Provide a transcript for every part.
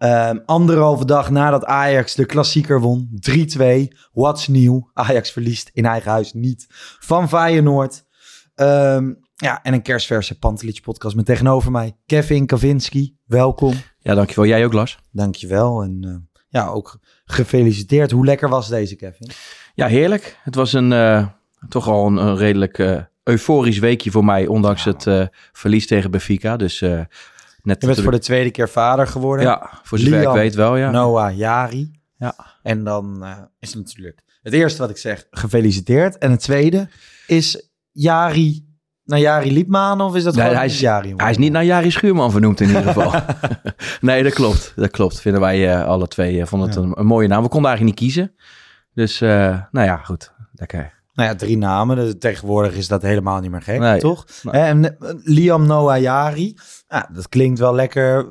Ehm, anderhalve dag nadat Ajax de klassieker won. 3-2. What's nieuw? Ajax verliest in eigen huis niet van Feyenoord. Ehm, ja, en een kerstverse Pantelich podcast met tegenover mij Kevin Kavinski. Welkom. Ja, dankjewel. Jij ook, Lars. Dankjewel. En eh, ja, ook gefeliciteerd. Hoe lekker was deze, Kevin? Ja, heerlijk. Het was een, eh, toch al een, een redelijk eh, euforisch weekje voor mij, ondanks het verlies tegen Benfica. Dus net Je bent voor de tweede keer vader geworden. Ja, voor zover ik weet wel, ja. Noah Jari. Ja. En dan eh, is het natuurlijk het eerste wat ik zeg, gefeliciteerd. En het tweede is Jari naar Jari Liepman of is dat Nee, gewoon hij, is, Jari? hij is niet naar Jari Schuurman vernoemd in ieder geval. nee, dat klopt. Dat klopt. Vinden wij eh, alle twee. eh, vonden het Ja. een, een mooie naam. We konden eigenlijk niet kiezen. Dus, nou ja, goed. Lekker. Nou ja, drie namen. Tegenwoordig is dat helemaal niet meer gek, Nee. toch? Nee. En eh, Liam Noah Jari, ja, dat klinkt wel lekker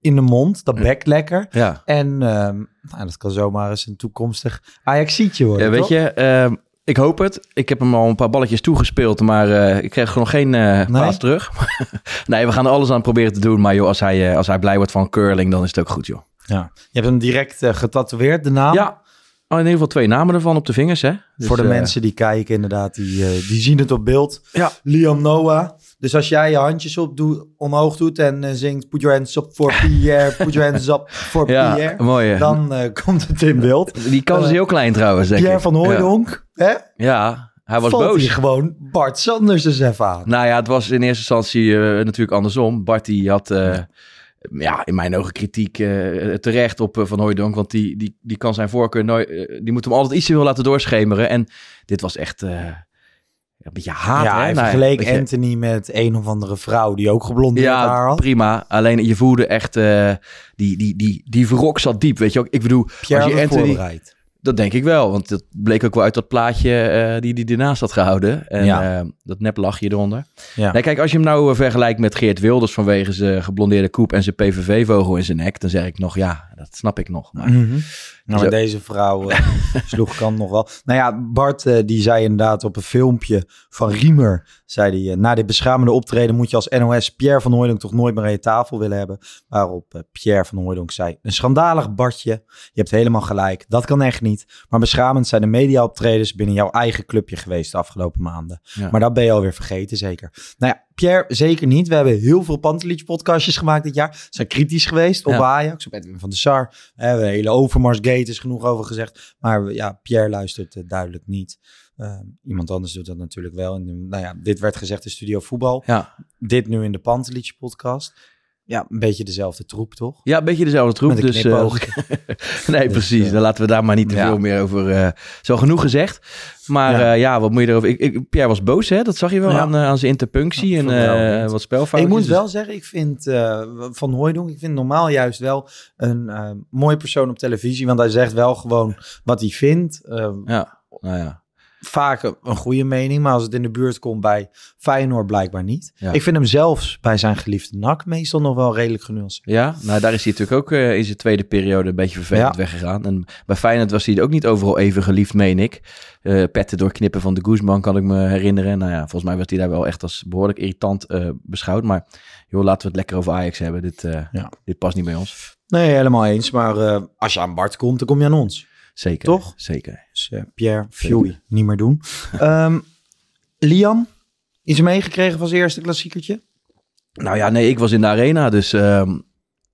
in de mond. Dat bekt lekker. Ja. En ehm, nou, dat kan zomaar eens een toekomstig Ajaxietje worden, Ja, weet toch? je, ehm, ik hoop het. Ik heb hem al een paar balletjes toegespeeld, maar eh, ik kreeg nog geen eh paas terug. nee, we gaan er alles aan proberen te doen. Maar joh, als hij, eh, als hij blij wordt van curling, dan is het ook goed, joh. Ja. Je hebt hem direct eh, getatoeëerd, de naam. Ja, oh, in ieder geval twee namen ervan op de vingers, hè. Dus, Voor de eh, mensen die kijken, inderdaad, die, eh, die zien het op beeld. Ja. Liam Noah. Dus als jij je handjes op doe, omhoog doet en eh, zingt Put your hands up for Pierre, put your hands up for Ja, Pierre, mooi. dan komt het in beeld. Die kans is heel klein trouwens, denk Pierre ik. van Hooijdonk, hè? Ja, ja hij was Valt boos. hier gewoon Bart Sanders eens even aan. Nou ja, het was in eerste instantie natuurlijk andersom. Bart die had, ja, in mijn ogen kritiek eh, terecht op eh, Van Hooijdonk. Want die, die, die kan zijn voorkeur nooit... eh, die moet hem altijd iets te veel laten doorschemeren. En dit was echt een beetje haat, ja, hè? hij Nou, je- Anthony met een of andere vrouw die ook geblondeerd haar Ja, had. prima. Alleen je voelde echt... die, die, die, die wrok zat diep, weet je ook. Ik bedoel, Pierre als je Anthony... Dat denk ik wel, want dat bleek ook wel uit dat plaatje eh, die hij ernaast had gehouden. En Ja. eh, dat nep lachje eronder. Ja. Nee, kijk, als je hem nou eh, vergelijkt met Geert Wilders vanwege zijn geblondeerde koep en zijn PVV-vogel in zijn nek, dan zeg ik nog, ja, dat snap ik nog. Maar, Mhm. Nou, deze vrouw eh, sloeg kan nog wel. Nou ja, Bart eh, die zei inderdaad op een filmpje van Riemer, zei hij, eh, na dit beschamende optreden moet je als NOS Pierre van Hooijdonk toch nooit meer aan je tafel willen hebben. Waarop Pierre van Hooijdonk zei, een schandalig Bartje, je hebt helemaal gelijk, dat kan echt niet. Maar beschamend zijn de media-optredens binnen jouw eigen clubje geweest de afgelopen maanden. Ja. Maar dat ben je alweer vergeten, zeker. Nou ja, Pierre, zeker niet. We hebben heel veel Pantelich-podcastjes gemaakt dit jaar. Ze zijn kritisch geweest op Ja. Ajax, op Edwin van der Sar. We hebben een hele Overmars-gate is genoeg over gezegd. Maar ja, Pierre luistert eh, duidelijk niet. Eh, iemand anders doet dat natuurlijk wel. En, nou ja, dit werd gezegd in Studio Voetbal. ja. Dit nu in de Pantelich-podcast. Ja, een beetje dezelfde troep, toch? ja, een beetje dezelfde troep. Dus, eh, nee, Dus, precies. eh, Dan laten we daar maar niet te ja. veel meer over. eh, zo genoeg gezegd. Maar Ja. ja. wat moet je erover... Ik, ik, Pierre was boos, hè? Dat zag je wel Ja. aan, aan zijn interpunctie en wat spelfoutjes. Ik moet Dus- wel zeggen, ik vind Van Hooijdonk, ik vind normaal juist wel een mooie persoon op televisie. Want hij zegt wel gewoon wat hij vindt. Ja, nou ja. Vaak een, goede mening, maar als het in de buurt komt bij Feyenoord blijkbaar niet. Ja. Ik vind hem zelfs bij zijn geliefde NAC meestal nog wel redelijk genuanceerd. Ja, nou daar is hij natuurlijk ook eh, in zijn tweede periode een beetje vervelend Ja. weggegaan. En bij Feyenoord was hij ook niet overal even geliefd, meen ik. Eh, petten doorknippen van de Guzman kan ik me herinneren. Nou ja, volgens mij werd hij daar wel echt als behoorlijk irritant eh, beschouwd. Maar joh, laten we het lekker over Ajax hebben. Dit, Ja. dit past niet bij ons. Nee, helemaal eens. Maar als je aan Bart komt, dan kom je aan ons. Zeker. Toch? Zeker. Dus eh, Pierre, Fury, niet meer doen. Ehm, Liam, iets meegekregen van zijn eerste klassiekertje? Nou ja, nee, ik was in de arena. Dus ehm,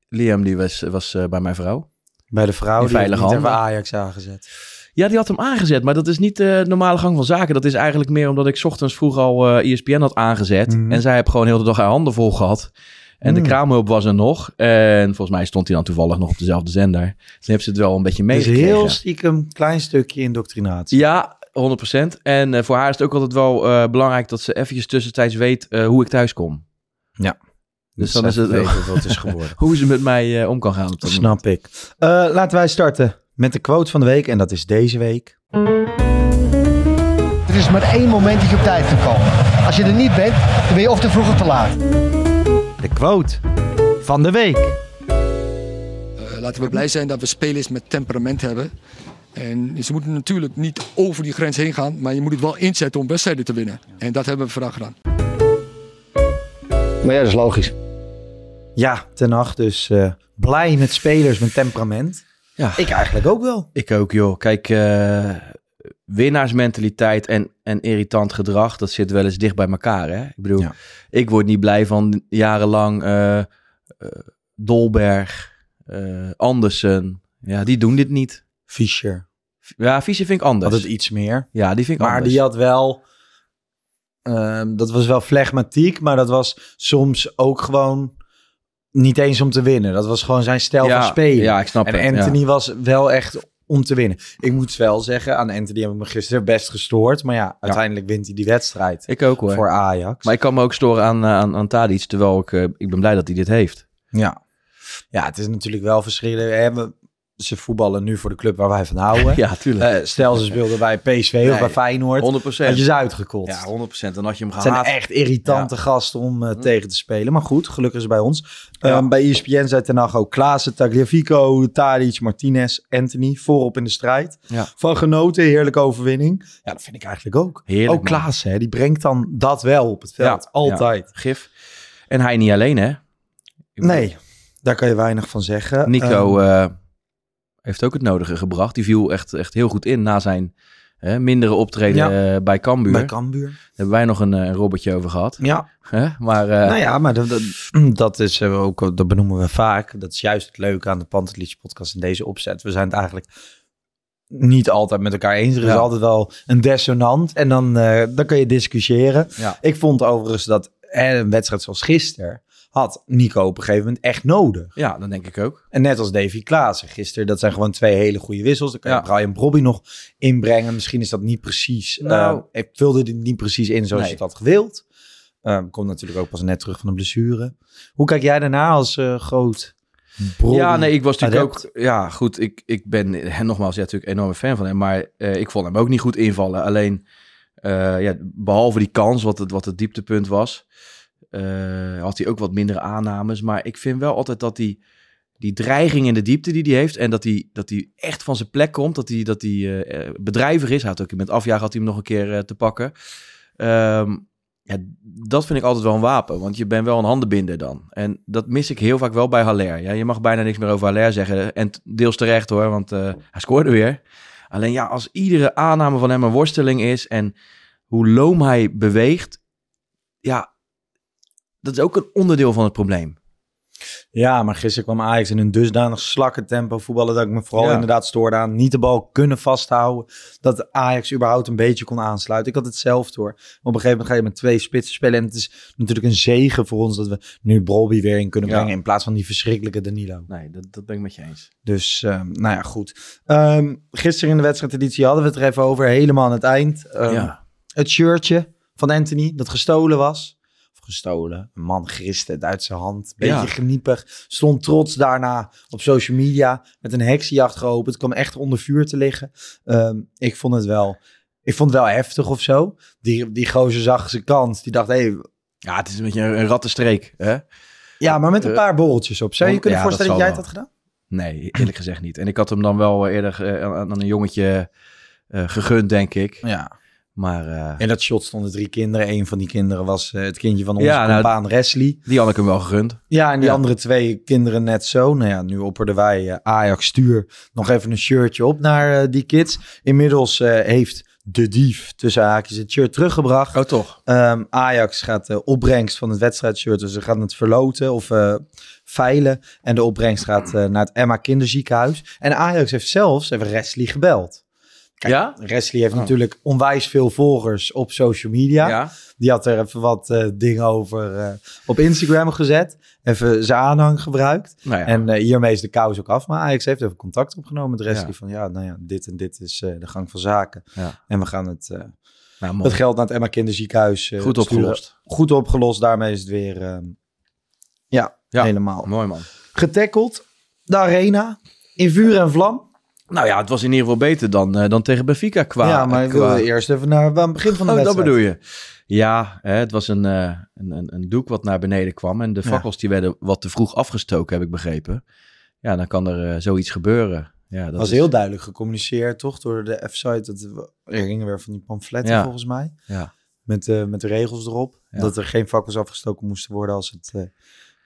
Liam die was, was eh, bij mijn vrouw. Bij de vrouw In die veilige heeft. Ajax aangezet. Ja, die had hem aangezet, maar dat is niet de normale gang van zaken. Dat is eigenlijk meer omdat ik 's ochtends vroeg al eh ESPN had aangezet. Mhm. En zij heeft gewoon heel de dag haar handen vol gehad. En de Mm. kraamhulp was er nog. En volgens mij stond hij dan toevallig nog op dezelfde zender. Dus heeft ze het wel een beetje Dus meegekregen. heel stiekem klein stukje indoctrinatie. Ja, 100%. En eh, voor haar is het ook altijd wel eh, belangrijk dat ze eventjes tussentijds weet eh, hoe ik thuis kom. Dus dan is het even weten wat het is geworden. hoe ze met mij eh, om kan gaan. Op dat moment. Snap ik. Eh, laten wij starten met de quote van de week. En dat is deze week. Er is maar één moment dat je op tijd kunt komen. Als je er niet bent, dan ben je of te vroeg of te laat. De quote van de week. Eh, laten we blij zijn dat we spelers met temperament hebben. En ze moeten natuurlijk niet over die grens heen gaan, maar je moet het wel inzetten om wedstrijden te winnen. En dat hebben we vandaag gedaan. Maar ja, dat is logisch. Ja, ten acht dus eh, blij met spelers met temperament. Ja. Ik eigenlijk ook wel. Ik ook, joh. Kijk, eh, winnaarsmentaliteit en, en irritant gedrag, dat zit wel eens dicht bij elkaar. Hè? Ik bedoel, Ja. ik word niet blij van jarenlang eh, eh, Dolberg, eh, Andersen. Ja, die doen dit niet. Fischer Ja, Fischer vind ik anders. had het iets meer. Ja, die vind ik Maar anders. die had wel... ehm, dat was wel flegmatiek, maar dat was soms ook gewoon niet eens om te winnen. Dat was gewoon zijn stijl ja, van spelen. Ja, ik snap en het. ja. Anthony was wel echt om te winnen. Ik moet wel zeggen, aan Anthony heb ik me gisteren best gestoord. Maar ja, uiteindelijk wint hij die wedstrijd Ik ook hoor. voor Ajax. Maar ik kan me ook storen aan, eh, aan, aan Tadic, terwijl ik, eh, ik ben blij dat hij dit heeft. Ja. ja, het is natuurlijk wel verschillend. Hè, we- Ze voetballen nu voor de club waar wij van houden. Ja, tuurlijk. Eh, stel ze speelden bij PSV of bij Feyenoord. 100%. Had je ze uitgekotst. Ja, 100%. Dan had je hem Het zijn echt irritante gasten om eh, tegen te spelen. Maar goed, gelukkig is het bij ons. Ja. Ehm, bij ESPN zei Ten ook Klaassen, Tagliafico, Tadic, Martinez, Anthony. Voorop in de strijd. Ja. Van genoten, heerlijke overwinning. Ja, dat vind ik eigenlijk ook. Heerlijk, ook. Klaassen, hè, die brengt dan dat wel op het veld. Altijd. Gif. En hij niet alleen, hè? Ik Nee, daar kan je weinig van zeggen. Nico Ehm, eh, heeft ook het nodige gebracht. Die viel echt, echt heel goed in na zijn hè, mindere optreden Ja. eh, bij Cambuur. bij Daar Cambuur. hebben wij nog een, eh, een robbertje over gehad. Ja, Hè? Maar eh, nou ja, maar dat, dat, dat is eh, ook, dat benoemen we vaak. Dat is juist het leuke aan de Pantelitje podcast in deze opzet. We zijn het eigenlijk niet altijd met elkaar eens. Er is Ja. altijd wel een dissonant en dan, eh, dan kan je discussiëren. Ja. Ik vond overigens dat eh, een wedstrijd zoals gisteren had Nico op een gegeven moment echt nodig. ja, dat denk ik ook. En net als Davy Klaassen gisteren, dat zijn gewoon twee hele goede wissels. Dan kan je Ja. Brian Brobby nog inbrengen. Misschien is dat niet precies. Nou. eh, ik vulde dit niet precies in zoals Nee. je het had gewild. Ehm, komt natuurlijk ook pas net terug van een blessure. Hoe kijk jij daarna als eh, groot Ja, nee, ik was natuurlijk adept? ook... Ja, goed, ik, ik ben eh, nogmaals ja, natuurlijk een enorme fan van hem. Maar eh, ik vond hem ook niet goed invallen. Alleen, ja, behalve die kans, wat het, wat het dieptepunt was... eh, had hij ook wat mindere aannames. Maar ik vind wel altijd dat hij die dreiging in de diepte die hij heeft... en dat hij, dat hij echt van zijn plek komt, dat hij, dat hij eh, eh, bedrijvig is. Hij had ook met afjagen had hij hem nog een keer eh, te pakken. Ehm, ja, dat vind ik altijd wel een wapen, want je bent wel een handenbinder dan. En dat mis ik heel vaak wel bij Haller. Ja, je mag bijna niks meer over Haller zeggen. En deels terecht hoor, want eh, hij scoorde weer. Alleen ja, als iedere aanname van hem een worsteling is en hoe loom hij beweegt, ja, dat is ook een onderdeel van het probleem. Ja, maar gisteren kwam Ajax in een dusdanig slakke tempo voetballen dat ik me vooral Ja. inderdaad stoorde aan niet de bal kunnen vasthouden. Dat Ajax überhaupt een beetje kon aansluiten. Ik had het zelf door. Op een gegeven moment ga je met twee spitsen spelen. En het is natuurlijk een zegen voor ons dat we nu Brolby weer in kunnen Ja. brengen. In plaats van die verschrikkelijke Danilo. Nee, dat, dat ben ik met je eens. Dus, ehm, nou ja, goed. Ehm, gisteren in de wedstrijdeditie hadden we het er even over. Helemaal aan het eind. Ehm, ja. Het shirtje van Anthony dat gestolen was. Gestolen. Een man griste het uit zijn hand. Beetje Ja. geniepig. Stond trots daarna op social media. Met een heksenjacht geopend. Kwam echt onder vuur te liggen. Ehm, ik vond het wel ik vond het wel heftig of zo. Die, die gozer zag zijn kans. Die dacht, hé, hey, Ja, het is een beetje een, rattenstreek. Hè? ja, maar met een Eh, paar borreltjes op. Zou je je kunnen ja, voorstellen dat, jij het had gedaan? Nee, eerlijk gezegd niet. En ik had hem dan wel eerder eh, aan, aan een jongetje eh, gegund, denk ik. Ja. Maar eh, In dat shot stonden drie kinderen. Een van die kinderen was eh, het kindje van onze Ja, nou, compaan Wesley. die had ik hem wel gegund. Ja, en die Ja. andere twee kinderen net zo. Nou ja, nu opperden wij eh, Ajax stuur nog even een shirtje op naar die kids. Inmiddels heeft de dief tussen haakjes het shirt teruggebracht. Oh, toch? Ehm, Ajax gaat de opbrengst van het wedstrijdshirt, dus ze gaan het verloten of veilen. En de opbrengst gaat naar het Emma Kinderziekenhuis. En Ajax heeft zelfs even Wesley gebeld. Kijk, Ja? Wesley heeft Oh. natuurlijk onwijs veel volgers op social media. Ja. Die had er even wat eh, dingen over eh, op Instagram gezet. Even zijn aanhang gebruikt. Nou ja. En eh, hiermee is de kous ook af. Maar Ajax heeft even contact opgenomen met Wesley. Ja. Van ja, nou ja, dit en dit is eh, de gang van zaken. Ja. En we gaan het, eh, Nou, het geld naar het Emma Kinderziekenhuis Goed sturen. opgelost. Goed opgelost. Daarmee is het weer ehm, ja, Ja. helemaal Mooi, man. getackeld. De arena in vuur en vlam. Nou ja, het was in ieder geval beter dan, eh, dan tegen Benfica qua... ja, maar ik qua- wilde eerst even naar aan het begin van de Oh, dat bedoel je. Ja, hè, het was een, eh, een, een, een doek wat naar beneden kwam. En de Ja. fakkels die werden wat te vroeg afgestoken, heb ik begrepen. Ja, dan kan er eh, zoiets gebeuren. Ja, dat was is- heel duidelijk gecommuniceerd, toch? Door de F-site. Dat- Er gingen weer van die pamfletten, Ja. volgens mij. Ja. Met, met de regels erop. Ja. Dat er geen fakkels afgestoken moesten worden als het,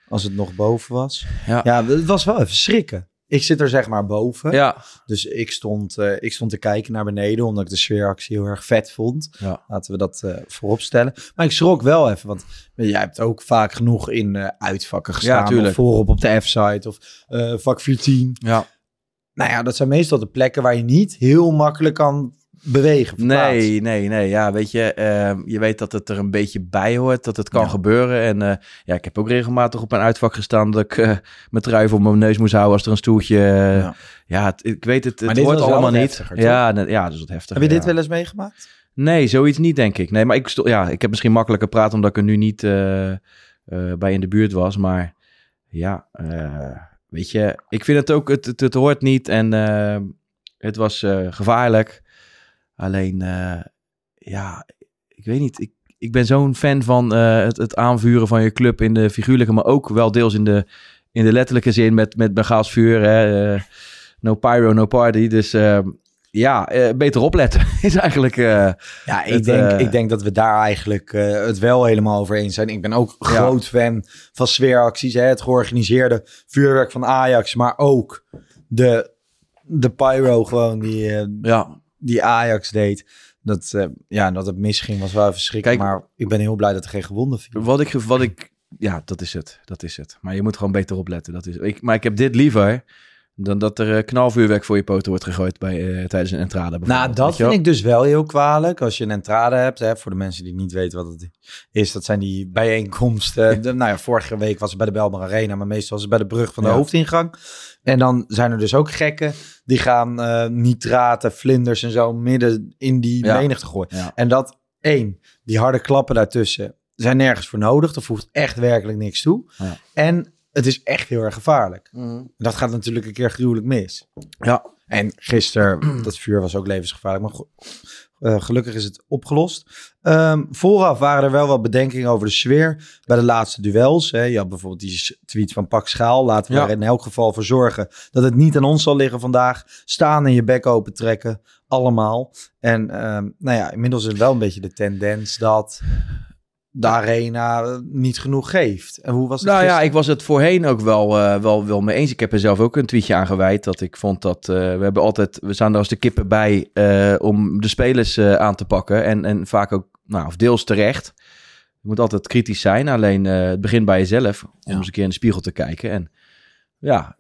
als het nog boven was. Ja. Ja, het was wel even schrikken. Ik zit er zeg maar boven. Ja, Dus ik stond, eh, ik stond te kijken naar beneden, omdat ik de sfeeractie heel erg vet vond. ja. Laten we dat eh voorop stellen. Maar ik schrok wel even, want jij hebt ook vaak genoeg in eh, uitvakken gestaan. tuurlijk. of voorop op de F-site of vak 14. ja. Nou ja, dat zijn meestal de plekken waar je niet heel makkelijk kan bewegen. Nee, nee, nee. Ja, weet je, ehm, je weet dat het er een beetje bij hoort, dat het kan Ja. gebeuren. En eh, ja, ik heb ook regelmatig op een uitvak gestaan dat ik eh mijn trui voor mijn neus moest houden als er een stoeltje... eh, Ja. ja, het- ik weet het, het hoort allemaal niet. heftiger, ja, ne- ja, dat is wat heftiger. Heb je dit wel eens meegemaakt? Nee, zoiets niet, denk ik. Nee, maar ik, ja, ik heb misschien makkelijker praten omdat ik er nu niet bij in de buurt was. Maar ja, weet je, ik vind het ook, het, het, het hoort niet en eh, het was gevaarlijk. Alleen, eh, ja, ik weet niet. Ik, ik ben zo'n fan van eh, het, het aanvuren van je club in de figuurlijke, maar ook wel deels in de, in de letterlijke zin met, met Bengaals vuur. Hè, eh, no pyro, no party. Dus eh, ja, beter opletten is eigenlijk... Ja, ik, Het, denk, ik denk dat we daar eigenlijk het wel helemaal over eens zijn. Ik ben ook Ja. groot fan van sfeeracties. Hè? Het georganiseerde vuurwerk van Ajax, maar ook de, de pyro gewoon die, ja, die Ajax deed. Dat, eh, ja, dat het misging was wel. Kijk- maar ik ben heel blij dat er geen gewonden viel. Wat ik, wat ik, ja, dat is het. Dat is het. Maar je moet gewoon beter opletten. Dat is, ik, maar ik heb dit liever dan dat er eh, knalvuurwerk voor je poten wordt gegooid bij, eh, tijdens een entrade. Nou, dat vind ik dus wel heel kwalijk. Als je een entrade hebt, hè, voor de mensen die niet weten wat het is, dat zijn die bijeenkomsten. De- nou ja, vorige week was het bij de Belmar Arena, maar meestal was het bij de brug van de Ja. hoofdingang. En dan zijn er dus ook gekken die gaan eh, nitraten, vlinders en zo midden in die Ja. menigte gooien. Ja. En dat, één, die harde klappen daartussen zijn nergens voor nodig. Dat voegt echt werkelijk niks toe. Ja. En het is echt heel erg gevaarlijk. Dat gaat natuurlijk een keer gruwelijk mis. Ja. En gisteren, dat vuur was ook levensgevaarlijk, maar eh, gelukkig is het opgelost. Ehm, vooraf waren er wel wat bedenkingen over de sfeer bij de laatste duels. Hè. Je had bijvoorbeeld die tweet van Pak Schaal. Laten we Ja. er in elk geval voor zorgen dat het niet aan ons zal liggen vandaag. Staan en je bek open trekken, allemaal. En ehm, nou ja, inmiddels is het wel een beetje de tendens dat de arena niet genoeg geeft. En hoe was het Nou ja, ik was het voorheen ook wel, eh, wel, wel mee eens. Ik heb er zelf ook een tweetje aan gewijd. Dat ik vond dat eh, we hebben altijd, we staan er als de kippen bij eh, om de spelers aan te pakken. En, en vaak ook, nou, of deels terecht. Je moet altijd kritisch zijn. Alleen het begint bij jezelf. Om Ja. eens een keer in de spiegel te kijken. En ja,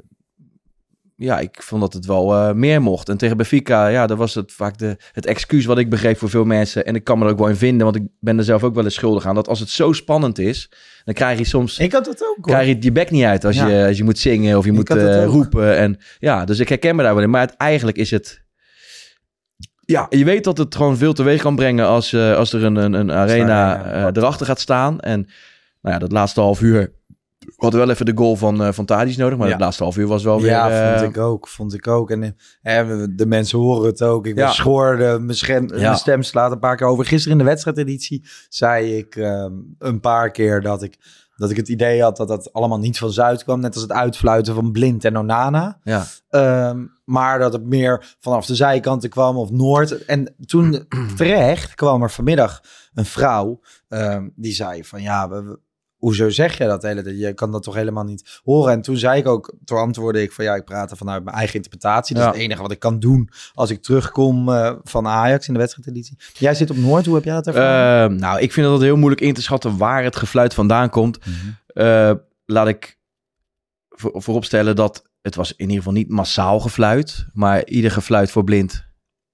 ja ik vond dat het wel eh, meer mocht. En tegen Benfica, ja, dat was het vaak de, het excuus wat ik begreep voor veel mensen. En ik kan me er ook wel in vinden, want ik ben er zelf ook wel eens schuldig aan. Dat als het zo spannend is, dan krijg je soms Ik had het ook hoor. krijg je je bek niet uit als, Ja. je, als je moet zingen of je Ik moet eh, roepen. En ja, dus ik herken me daar wel in. Maar het, eigenlijk is het. Ja, je weet dat het gewoon veel teweeg kan brengen als, eh, als er een, een, een arena erachter gaat staan. En nou ja, dat laatste half uur We hadden wel even de goal van, uh, van Tadic nodig, maar Ja. het laatste half uur was wel weer... Ja, eh, vond ik ook. Vond ik ook. En eh, de mensen horen het ook. Ik ben Ja. schoorde, mijn, scherm- Ja. mijn stem slaat een paar keer over. Gisteren in de wedstrijdeditie zei ik ehm, een paar keer dat ik, dat ik het idee had dat dat allemaal niet van Zuid kwam. Net als het uitfluiten van Blind en Onana. ja. Ehm, maar dat het meer vanaf de zijkanten kwam of Noord. En toen terecht kwam er vanmiddag een vrouw ehm, die zei van ja, we- hoezo zeg je dat hele tijd? Je kan dat toch helemaal niet horen. En toen zei ik ook, toen antwoordde ik van ja, ik praat er vanuit mijn eigen interpretatie. Dat Ja. is het enige wat ik kan doen als ik terugkom eh, van Ajax in de wedstrijdeditie. Jij zit op Noord, hoe heb jij dat ervaren? Ehm, nou, ik vind het heel moeilijk in te schatten waar het gefluit vandaan komt. Mhm. Eh, laat ik voor, vooropstellen dat het was in ieder geval niet massaal gefluit. Maar ieder gefluit voor blind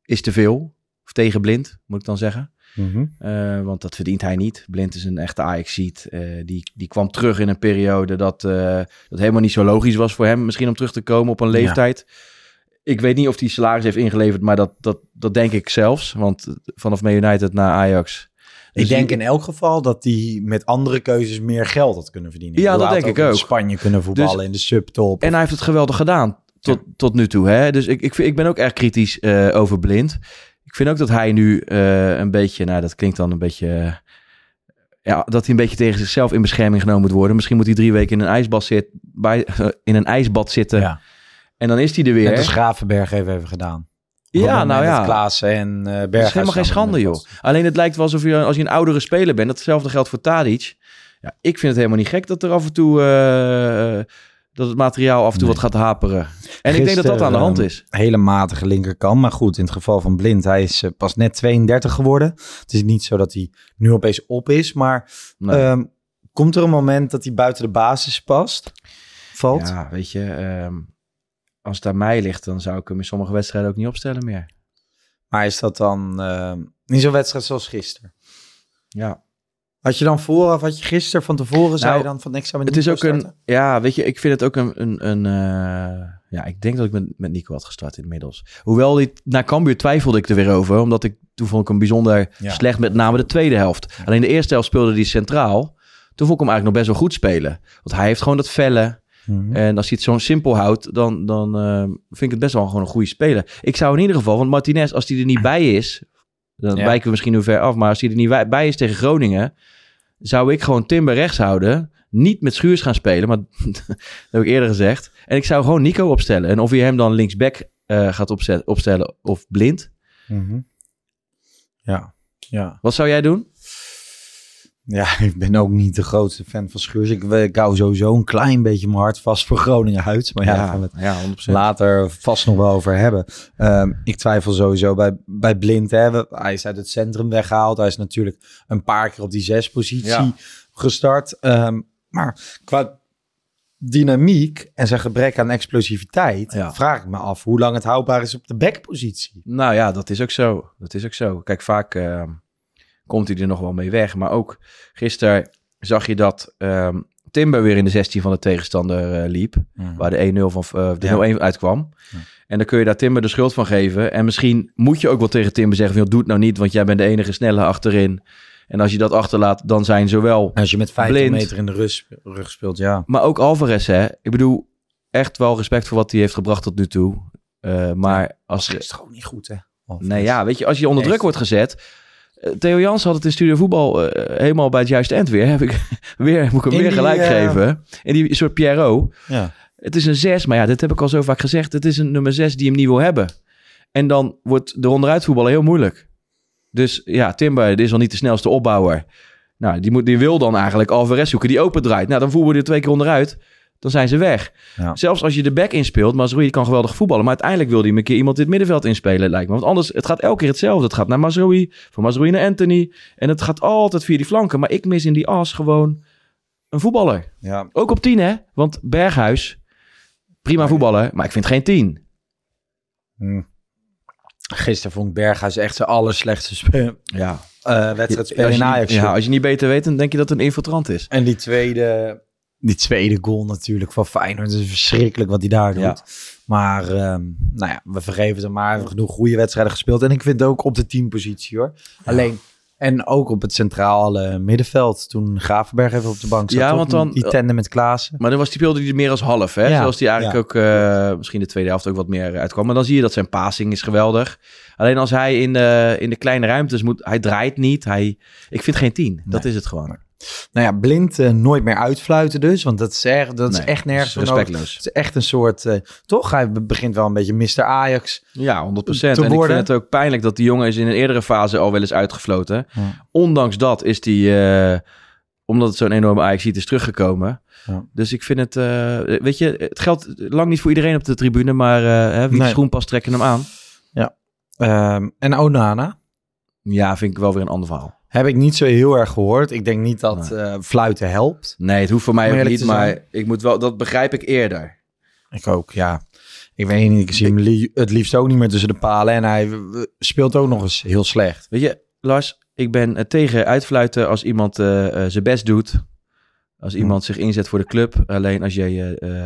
is te veel. Of tegen blind, moet ik dan zeggen. Mhm. Eh, want dat verdient hij niet. Blind is een echte Ajax-seat. Eh, die, die kwam terug in een periode dat, eh, dat helemaal niet zo logisch was voor hem. Misschien om terug te komen op een leeftijd. Ik weet niet of hij salaris heeft ingeleverd, maar dat, dat, dat denk ik zelfs. Want vanaf Man United naar Ajax... Ik Dus denk die- in elk geval dat hij met andere keuzes meer geld had kunnen verdienen. Ja, dat denk ik in ook. Spanje kunnen voetballen Dus- in de subtop. En hij heeft het geweldig gedaan tot, tot nu toe. Hè? Dus ik, ik, ik ben ook erg kritisch over Blind. Ik vind ook dat hij nu eh, een beetje, nou dat klinkt dan een beetje, eh, ja, dat hij een beetje tegen zichzelf in bescherming genomen moet worden. Misschien moet hij drie weken in een ijsbad, zit, bij, eh, in een ijsbad zitten Ja. en dan is hij er weer. Net als Gravenberg heeft even gedaan. Het ja, nou ja. Klaassen en eh Berghuis. Dat is helemaal geen schande, joh. Alleen het lijkt wel alsof je, als je een oudere speler bent, datzelfde geldt voor Tadic. Ja, ik vind het helemaal niet gek dat er af en toe, dat het materiaal af en toe Nee. wat gaat haperen. En ik denk dat dat aan de hand Gisteren, is. eh, hele matige linkerkant. Maar goed, in het geval van Blind, hij is eh, pas net 32 geworden. Het is niet zo dat hij nu opeens op is. Maar Nee. ehm, komt er een moment dat hij buiten de basis past? Valt? Ja, weet je, ehm, als het aan mij ligt, dan zou ik hem in sommige wedstrijden ook niet opstellen meer. Maar is dat dan ehm, niet zo'n wedstrijd zoals gisteren? Ja, Had je dan vooraf, had je gisteren van tevoren, zei Nou, je dan van ik zou met het is ook een, ja, weet je, ik vind het ook een, een, een eh, ja, ik denk dat ik met, met Nico had gestart inmiddels. Hoewel, die, na Cambuur twijfelde ik er weer over, omdat ik, toen vond ik hem bijzonder Ja. slecht, met name de tweede helft. Alleen de eerste helft speelde hij centraal. Toen vond ik hem eigenlijk nog best wel goed spelen. Want hij heeft gewoon dat felle. Mhm. En als hij het zo simpel houdt, dan, dan eh, vind ik het best wel gewoon een goede speler. Ik zou in ieder geval, want Martinez, als hij er niet bij is, dan Ja. wijken we misschien nu ver af, maar als hij er niet bij- bij is tegen Groningen, zou ik gewoon Timber rechts houden. Niet met Schuurs gaan spelen, maar dat heb ik eerder gezegd. En ik zou gewoon Nico opstellen. En of je hem dan linksback eh, gaat opzet, opstellen of blind. Mhm. Ja, ja. Wat zou jij doen? Ja, ik ben ook niet de grootste fan van Schuurs. Ik, ik hou sowieso een klein beetje mijn hart vast voor Groningen uit. Maar ja, daar gaan we het ja 100%. later vast nog wel over hebben. Ehm, ik twijfel sowieso bij, bij Blind. Hè. Hij is uit het centrum weggehaald. Hij is natuurlijk een paar keer op die zespositie Ja. gestart. Ehm, maar qua dynamiek en zijn gebrek aan explosiviteit... Ja. vraag ik me af hoe lang het houdbaar is op de backpositie. Nou ja, dat is ook zo. Dat is ook zo. Kijk, vaak eh, komt hij er nog wel mee weg. Maar ook gisteren zag je dat ehm, Timber weer in de 16 van de tegenstander eh, liep. Waar de 1-0 van eh, de Ja. 0-1 uitkwam. En dan kun je daar Timber de schuld van geven. En misschien moet je ook wel tegen Timber zeggen: van, doe het nou niet, want jij bent de enige snelle achterin. En als je dat achterlaat, dan zijn zowel. Als je met 50 Blind. meter in de rug, rug speelt, ja. Maar ook Alvarez, hè? Ik bedoel, echt wel respect voor wat hij heeft gebracht tot nu toe. Eh, maar als. Dat is gewoon niet goed, hè? Of- Nee, ja, weet je, als je onder druk wordt gezet. Eh, Theo Jans had het in Studio Voetbal eh, helemaal bij het juiste eind weer. Heb ik weer, moet ik hem weer die, gelijk eh, geven. In die soort Pierrot. Ja. Het is een 6, maar ja, dit heb ik al zo vaak gezegd. Het is een nummer 6 die hem niet wil hebben. En dan wordt de onderuit voetballen heel moeilijk. Dus ja, Timber dit is al niet de snelste opbouwer. Nou, die, moet, die wil dan eigenlijk Alvarez zoeken die open draait. Nou, dan voeren we er twee keer onderuit. Dan zijn ze weg. Ja. Zelfs als je de back inspeelt, Mazraoui kan geweldig voetballen. Maar uiteindelijk wil hij een keer iemand het middenveld inspelen, lijkt me. Want anders, het gaat elke keer hetzelfde. Het gaat naar Mazraoui, van Mazraoui naar Anthony. En het gaat altijd via die flanken. Maar ik mis in die as gewoon een voetballer. Ja. Ook op 10, hè? Want Berghuis, prima voetballer, maar ik vind geen 10. Hm. Gisteren vond Berghuis echt zijn allerslechtste spe- Ja. eh wedstrijd spelen in Ajax. ja, als je niet beter weet, dan denk je dat het een infiltrant is. En die tweede, die tweede goal natuurlijk van Feyenoord. Het is verschrikkelijk wat hij daar doet. Ja. Maar ehm, nou ja, we vergeven hem maar. Genoeg goede wedstrijden gespeeld. En ik vind ook op de teampositie hoor. Alleen, En ook op het centrale middenveld, toen Gravenberg even op de bank zat. Ja, want dan- Die tandem met Klaassen. Maar dan was die speelde hij meer als half, hè? Ja, Zoals die eigenlijk ook eh, misschien de tweede helft ook wat meer uitkwam. Maar dan zie je dat zijn passing is geweldig. Alleen als hij in de, in de kleine ruimtes moet, hij draait niet. Hij, ik vind geen tien. Dat is het gewoon. Nou ja, blind eh, nooit meer uitfluiten dus. Want dat is, echt, dat is echt nergens respectloos. Het is echt een soort... eh, toch? Hij begint wel een beetje Mr. Ajax. Ja, 100%. te En ik vind het ook pijnlijk dat die jongen is in een eerdere fase al wel eens uitgefloten. Ja. Ondanks dat is die, eh, omdat het zo'n enorme ajax is teruggekomen. Ja. Dus ik vind het, weet je, het geldt lang niet voor iedereen op de tribune, maar hè, wie de Nee. schoen past trekken hem aan. Ehm, en Onana Ja, vind ik wel weer een ander verhaal. Heb ik niet zo heel erg gehoord. Ik denk niet dat eh, fluiten helpt. Nee, het hoeft voor mij ook niet, maar ik moet wel, dat begrijp ik eerder. Ik ook, ja. Ik weet niet, ik zie hem li- het liefst ook niet meer tussen de palen. En hij speelt ook nog eens heel slecht. Weet je, Lars, ik ben eh, tegen uitfluiten als iemand eh, zijn best doet. Als iemand zich inzet voor de club. Alleen als jij je eh,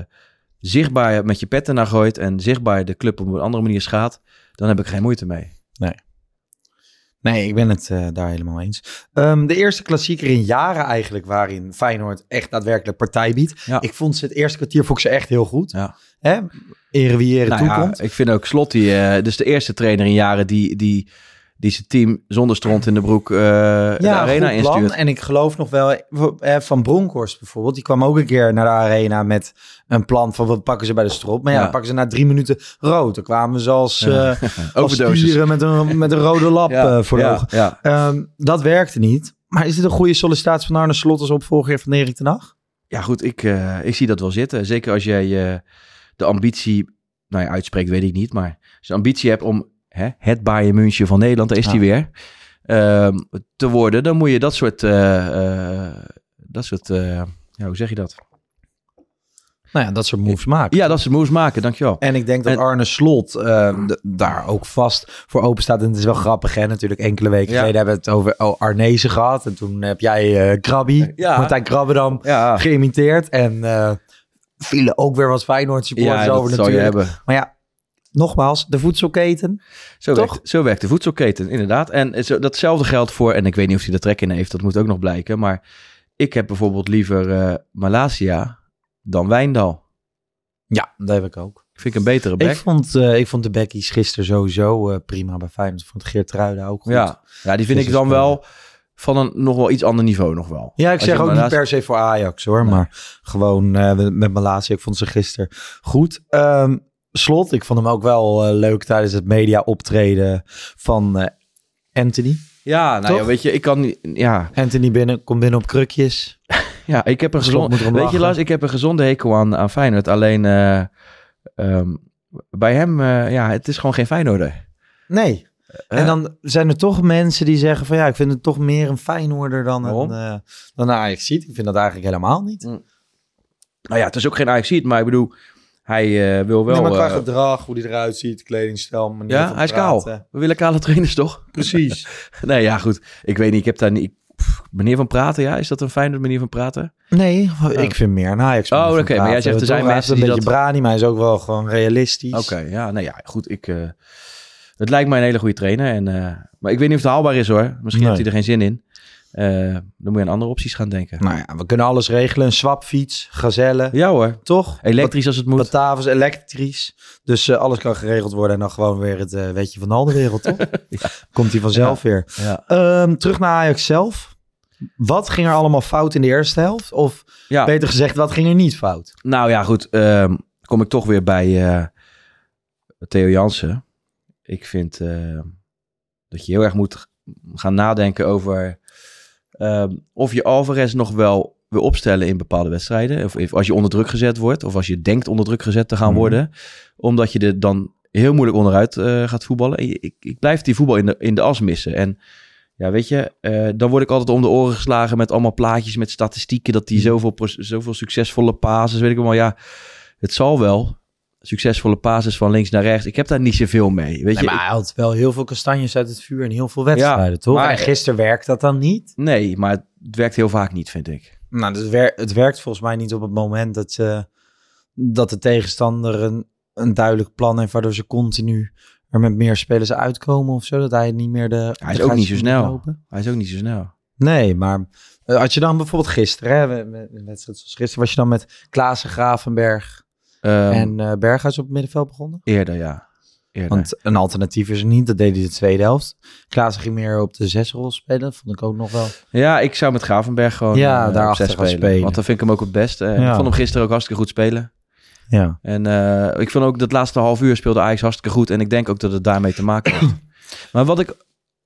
zichtbaar met je petten naar gooit en zichtbaar de club op een andere manier schaadt, dan heb ik geen moeite mee. Nee, ik ben het eh, daar helemaal eens. Ehm, de eerste klassieker in jaren eigenlijk waarin Feyenoord echt daadwerkelijk partij biedt. Ja. Ik vond ze het eerste kwartier vond ik ze echt heel goed. Ja. Hè? Ere wie ere Nou ja, toekomt. ik vind ook Slot, die, eh, dus de eerste trainer in jaren die, die, die zijn team zonder stront in de broek de ja, arena goed plan. instuurt. En ik geloof nog wel, van Bronkhorst bijvoorbeeld, die kwam ook een keer naar de arena met een plan van, we pakken ze bij de strop. Maar ja, dan pakken ze na drie minuten rood. Dan kwamen ze als, stieren met een, met een rode lap eh, voor de ogen. Ehm, dat werkte niet. Maar is dit een goede sollicitatie van Arne Slot als opvolger van Erik ten Hag? Ja, goed, ik, eh, ik zie dat wel zitten. Zeker als jij eh, de ambitie, nou ja, uitspreekt, weet ik niet. Maar als je de ambitie hebt om hè, het Bayern München van Nederland, daar is die Ja. weer, ehm, te worden, dan moet je dat soort, dat soort, ja, hoe zeg je dat? Nou ja, dat soort moves maken. Ja, dat ze moves maken, dankjewel. En ik denk dat En- Arne Slot eh, daar ook vast voor open staat. En het is wel grappig, hè? Natuurlijk, enkele weken Ja. geleden hebben we het over oh, Arnezen gehad. En toen heb jij eh Krabby, Ja. Martijn Krabbedam, Ja, geïmiteerd. En eh vielen ook weer wat Feyenoord supporters ja over dat zal je natuurlijk. hebben. Maar ja, nogmaals, de voedselketen. Zo Toch? werkt, zo werkt de voedselketen, inderdaad. En zo, datzelfde geldt voor, en ik weet niet of hij er trek in heeft, dat moet ook nog blijken. Maar ik heb bijvoorbeeld liever eh Malasia dan Wijndal. Ja, dat heb ik ook. Vind ik een betere back. Ik vond, eh, ik vond de Becky's gisteren sowieso eh, prima bij Feyenoord. Ik vond Geert Truiden ook goed. Ja, ja die vind ik dan wel van een nog wel iets ander niveau nog wel. Ja, ik Als zeg ook niet per se voor Ajax hoor, Nee. maar gewoon eh, met mijn laatste. Ik vond ze gisteren goed. Ehm, Slot, ik vond hem ook wel eh, leuk tijdens het media optreden van eh, Anthony. Ja, nou ja, weet je, ik kan niet... Ja, Anthony binnen, komt binnen op krukjes. ja ik heb een gezonde... Weet je. Lars, ik heb een gezonde hekel aan, aan Feyenoord. Alleen eh, ehm, bij hem, eh, ja, het is gewoon geen Feyenoorder. Nee. En dan zijn er toch mensen die zeggen van ja, ik vind het toch meer een Feyenoorder dan Waarom? een, eh dan een Ajax ziet. Ik vind dat eigenlijk helemaal niet. Nou ja, het is ook geen ajax maar ik bedoel, hij eh, wil wel... nee, maar qua eh, gedrag, hoe hij eruit ziet, kledingstijl, ja, hij is praten. kaal. We willen kale trainers toch? Precies. nee, ja, goed. Ik weet niet, ik heb daar niet... manier van praten, ja? Is dat een fijne manier van praten? Nee, ik vind meer een Ajax. Oh, oké, maar jij zegt er zijn mensen heeft die een beetje dat- brani, maar hij is ook wel gewoon realistisch. Oké, ja, nou ja, goed. Ik, eh, het lijkt mij een hele goede trainer. En, eh, maar ik weet niet of het haalbaar is hoor. Misschien Nee. heeft hij er geen zin in. Eh, dan moet je aan andere opties gaan denken. Nou ja, we kunnen alles regelen. Een swapfiets, gazelle, Ja hoor. toch? Elektrisch als het moet. Batavus, elektrisch. Dus eh, alles kan geregeld worden en dan gewoon weer het eh wetje van al de wereld, toch? Komt hij vanzelf weer. Ja. Ehm, terug naar Ajax zelf. Wat ging er allemaal fout in de eerste helft? Of Ja. beter gezegd, wat ging er niet fout? Nou ja, goed. ehm, kom ik toch weer bij eh, Theo Jansen. Ik vind eh, dat je heel erg moet gaan nadenken over ehm, of je Alvarez nog wel wil opstellen in bepaalde wedstrijden. Of, als je onder druk gezet wordt, of als je denkt onder druk gezet te gaan Mhm. worden. Omdat je er dan heel moeilijk onderuit eh, gaat voetballen. Ik, ik blijf die voetbal in de, in de as missen. En ja, weet je, eh, dan word ik altijd om de oren geslagen met allemaal plaatjes met statistieken. Dat die zoveel, pros- zoveel succesvolle pases, weet ik wel. Ja, het zal wel. Succesvolle pases van links naar rechts. Ik heb daar niet zoveel mee. Weet Nee, je, maar hij had wel heel veel kastanjes uit het vuur en heel veel wedstrijden, Ja, toch? maar- en gisteren werkt dat dan niet? Nee, maar het werkt heel vaak niet, vind ik. Nou, het, wer- het werkt volgens mij niet op het moment dat, eh, dat de tegenstander een, een duidelijk plan heeft, waardoor ze continu er met meer spelers uitkomen of zo? Dat hij niet meer de... Hij is ook niet zo snel. lopen? Hij is ook niet zo snel. Nee, maar eh, had je dan bijvoorbeeld gisteren, hè, met- een wedstrijd zoals gisteren, was je dan met Klaassen, Gravenberg Ehm, en eh Berghuis op het middenveld begonnen? Eerder, ja. Eerder. Want een alternatief is er niet, dat deed hij de tweede helft. Klaassen ging meer op de zesrol spelen, vond ik ook nog wel. Ja, ik zou met Gravenberg gewoon Ja, eh, daarachter op zes gaan spelen. spelen. Want dan vind ik hem ook het beste. Ja. Ik vond hem gisteren ook hartstikke goed spelen. Ja. En eh, ik vond ook dat laatste half uur speelde Ajax hartstikke goed. En ik denk ook dat het daarmee te maken heeft. maar wat ik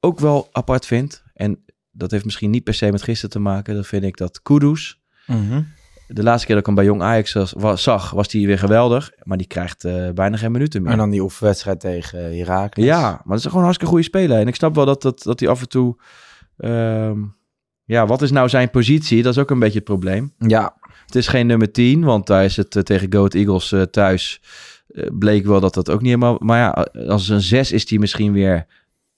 ook wel apart vind, en dat heeft misschien niet per se met gisteren te maken, dan vind ik dat Kudus, de laatste keer dat ik hem bij Jong Ajax zag, was, zag, was hij weer geweldig. Maar die krijgt eh, bijna geen minuten meer. En dan die oefenwedstrijd tegen Herakles. Ja, maar dat is gewoon een hartstikke goede speler. En ik snap wel dat, dat, dat hij af en toe... ehm, ja, wat is nou zijn positie? Dat is ook een beetje het probleem. Ja. Het is geen nummer 10, want daar is het eh, tegen Goat Eagles eh, thuis... eh, bleek wel dat dat ook niet helemaal... Maar ja, als een 6 is hij misschien weer...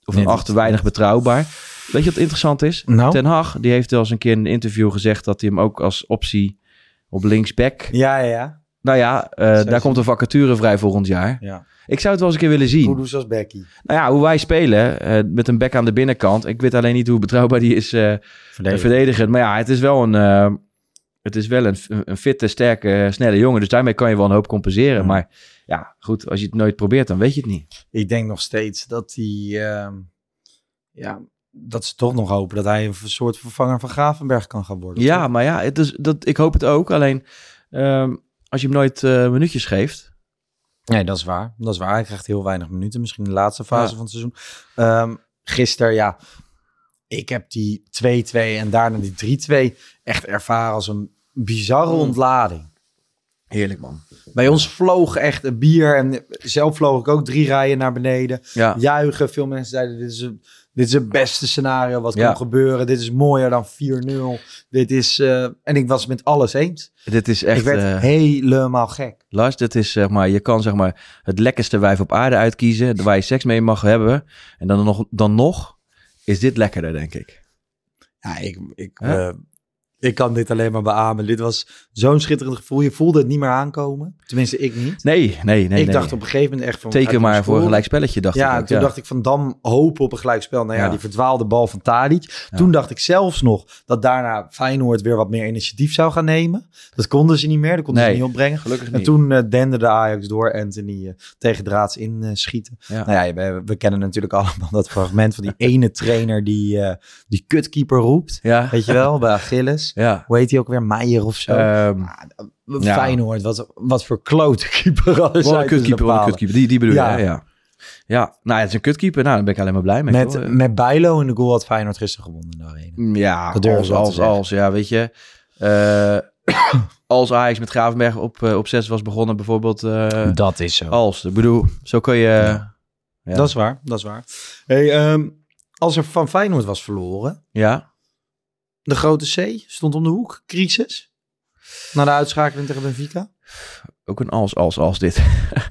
Of een Net 8 iets, weinig betrouwbaar. Weet je wat interessant is? Nou? Ten Hag, die heeft wel eens een keer in een interview gezegd... dat hij hem ook als optie op linksback... Ja, ja, ja. Nou ja, eh, daar komt een vacature vrij volgend jaar. ja. Ik zou het wel eens een keer willen zien. Kudus als Becky. Nou ja, hoe wij spelen eh, met een back aan de binnenkant. Ik weet alleen niet hoe betrouwbaar die is eh Verdediger. verdedigend. Maar ja, het is wel een, eh, het is wel een, een fitte, sterke, snelle jongen. Dus daarmee kan je wel een hoop compenseren. Ja. Maar ja, goed, als je het nooit probeert, dan weet je het niet. Ik denk nog steeds dat hij... ehm, ja, dat ze toch nog hopen dat hij een soort vervanger van Gravenberg kan gaan worden. Ja, toch? maar ja, het is, dat, ik hoop het ook. Alleen ehm, als je hem nooit eh, minuutjes geeft. Nee, dat is waar. Dat is waar. Hij krijgt heel weinig minuten. Misschien de laatste fase Ja. van het seizoen. Ehm gisteren, ja. Ik heb die 2-2 en daarna die 3-2 echt ervaren als een bizarre Mm. ontlading. Heerlijk, man. Bij ons vloog echt een bier en zelf vloog ik ook drie rijen naar beneden. Ja. Juichen. Veel mensen zeiden, dit is, een, dit is het beste scenario wat Ja. kan gebeuren. Dit is mooier dan 4-0. Dit is... eh, en ik was het met alles eens. Dit is echt... ik werd eh, helemaal gek. Lars, dit is zeg maar, je kan zeg maar het lekkerste wijf op aarde uitkiezen, waar je seks mee mag hebben. En dan nog, dan nog is dit lekkerder, denk ik. Ja, ik, ik, ik kan dit alleen maar beamen. Dit was zo'n schitterend gevoel. Je voelde het niet meer aankomen. Tenminste, ik niet. Nee, nee, nee. ik nee. dacht op een gegeven moment echt van... Teken maar voor een stoel. gelijk spelletje, dacht ja, ik ook. toen dacht ik van Dam hopen op een gelijkspel. Nou ja, Ja. die verdwaalde bal van Tadic. Ja. Toen dacht ik zelfs nog dat daarna Feyenoord weer wat meer initiatief zou gaan nemen. Dat konden ze niet meer. Dat konden Nee, ze niet opbrengen. Gelukkig En niet. toen eh dende de Ajax door Anthony eh, tegen draads in eh, schieten. Ja. Nou ja, we, we kennen natuurlijk allemaal dat fragment van die ene trainer die, eh, die kutkeeper roept. Ja. Weet je wel, bij Achilles. Ja. Hoe heet hij ook weer? Meijer of zo? Ehm, ja. Feyenoord, wat, wat voor klote keeper wat een de kutkeeper, wat een kutkeeper. Die, die bedoel je, Ja. ja. Ja, nou, het is een kutkeeper. Nou, daar ben ik alleen maar blij mee. Met, hoor. met Bijlo in de goal had Feyenoord gisteren gewonnen de arena. Ja, Dat als, als, als, ja, weet je. eh, als Ajax met Gravenberg op, eh, op 6 was begonnen, bijvoorbeeld. eh, dat is zo. als. Ik bedoel, zo kun je... Ja. ja. Dat is waar, dat is waar. Hey, ehm, als er van Feyenoord was verloren, Ja, de grote C stond om de hoek, crisis. Na de uitschakeling tegen Benfica. ook een als, als, als dit.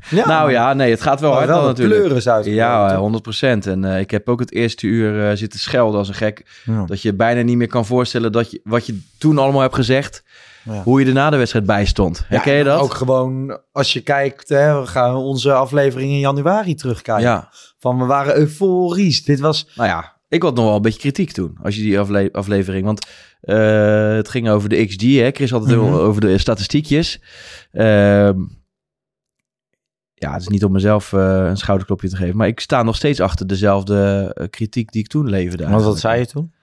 Ja, nou ja, nee, het gaat wel hard wel natuurlijk. pleuris uit. Ja, 100 procent. En eh, ik heb ook het eerste uur eh, zitten schelden als een gek. Ja. Dat je bijna niet meer kan voorstellen dat je, wat je toen allemaal hebt gezegd. Ja. Hoe je er na de wedstrijd bij stond. Herken je dat? Ook gewoon, als je kijkt, hè, we gaan onze aflevering in januari terugkijken. Ja, Van we waren euforisch. Dit was, nou ja. Ik had nog wel een beetje kritiek toen. Als je die afle- aflevering... Want eh, het ging over de XG. Hè? Chris had het Mhm. over de statistiekjes. Ehm, ja, het is niet om mezelf eh, een schouderklopje te geven. Maar ik sta nog steeds achter dezelfde eh, kritiek die ik toen leverde. want wat zei je toen?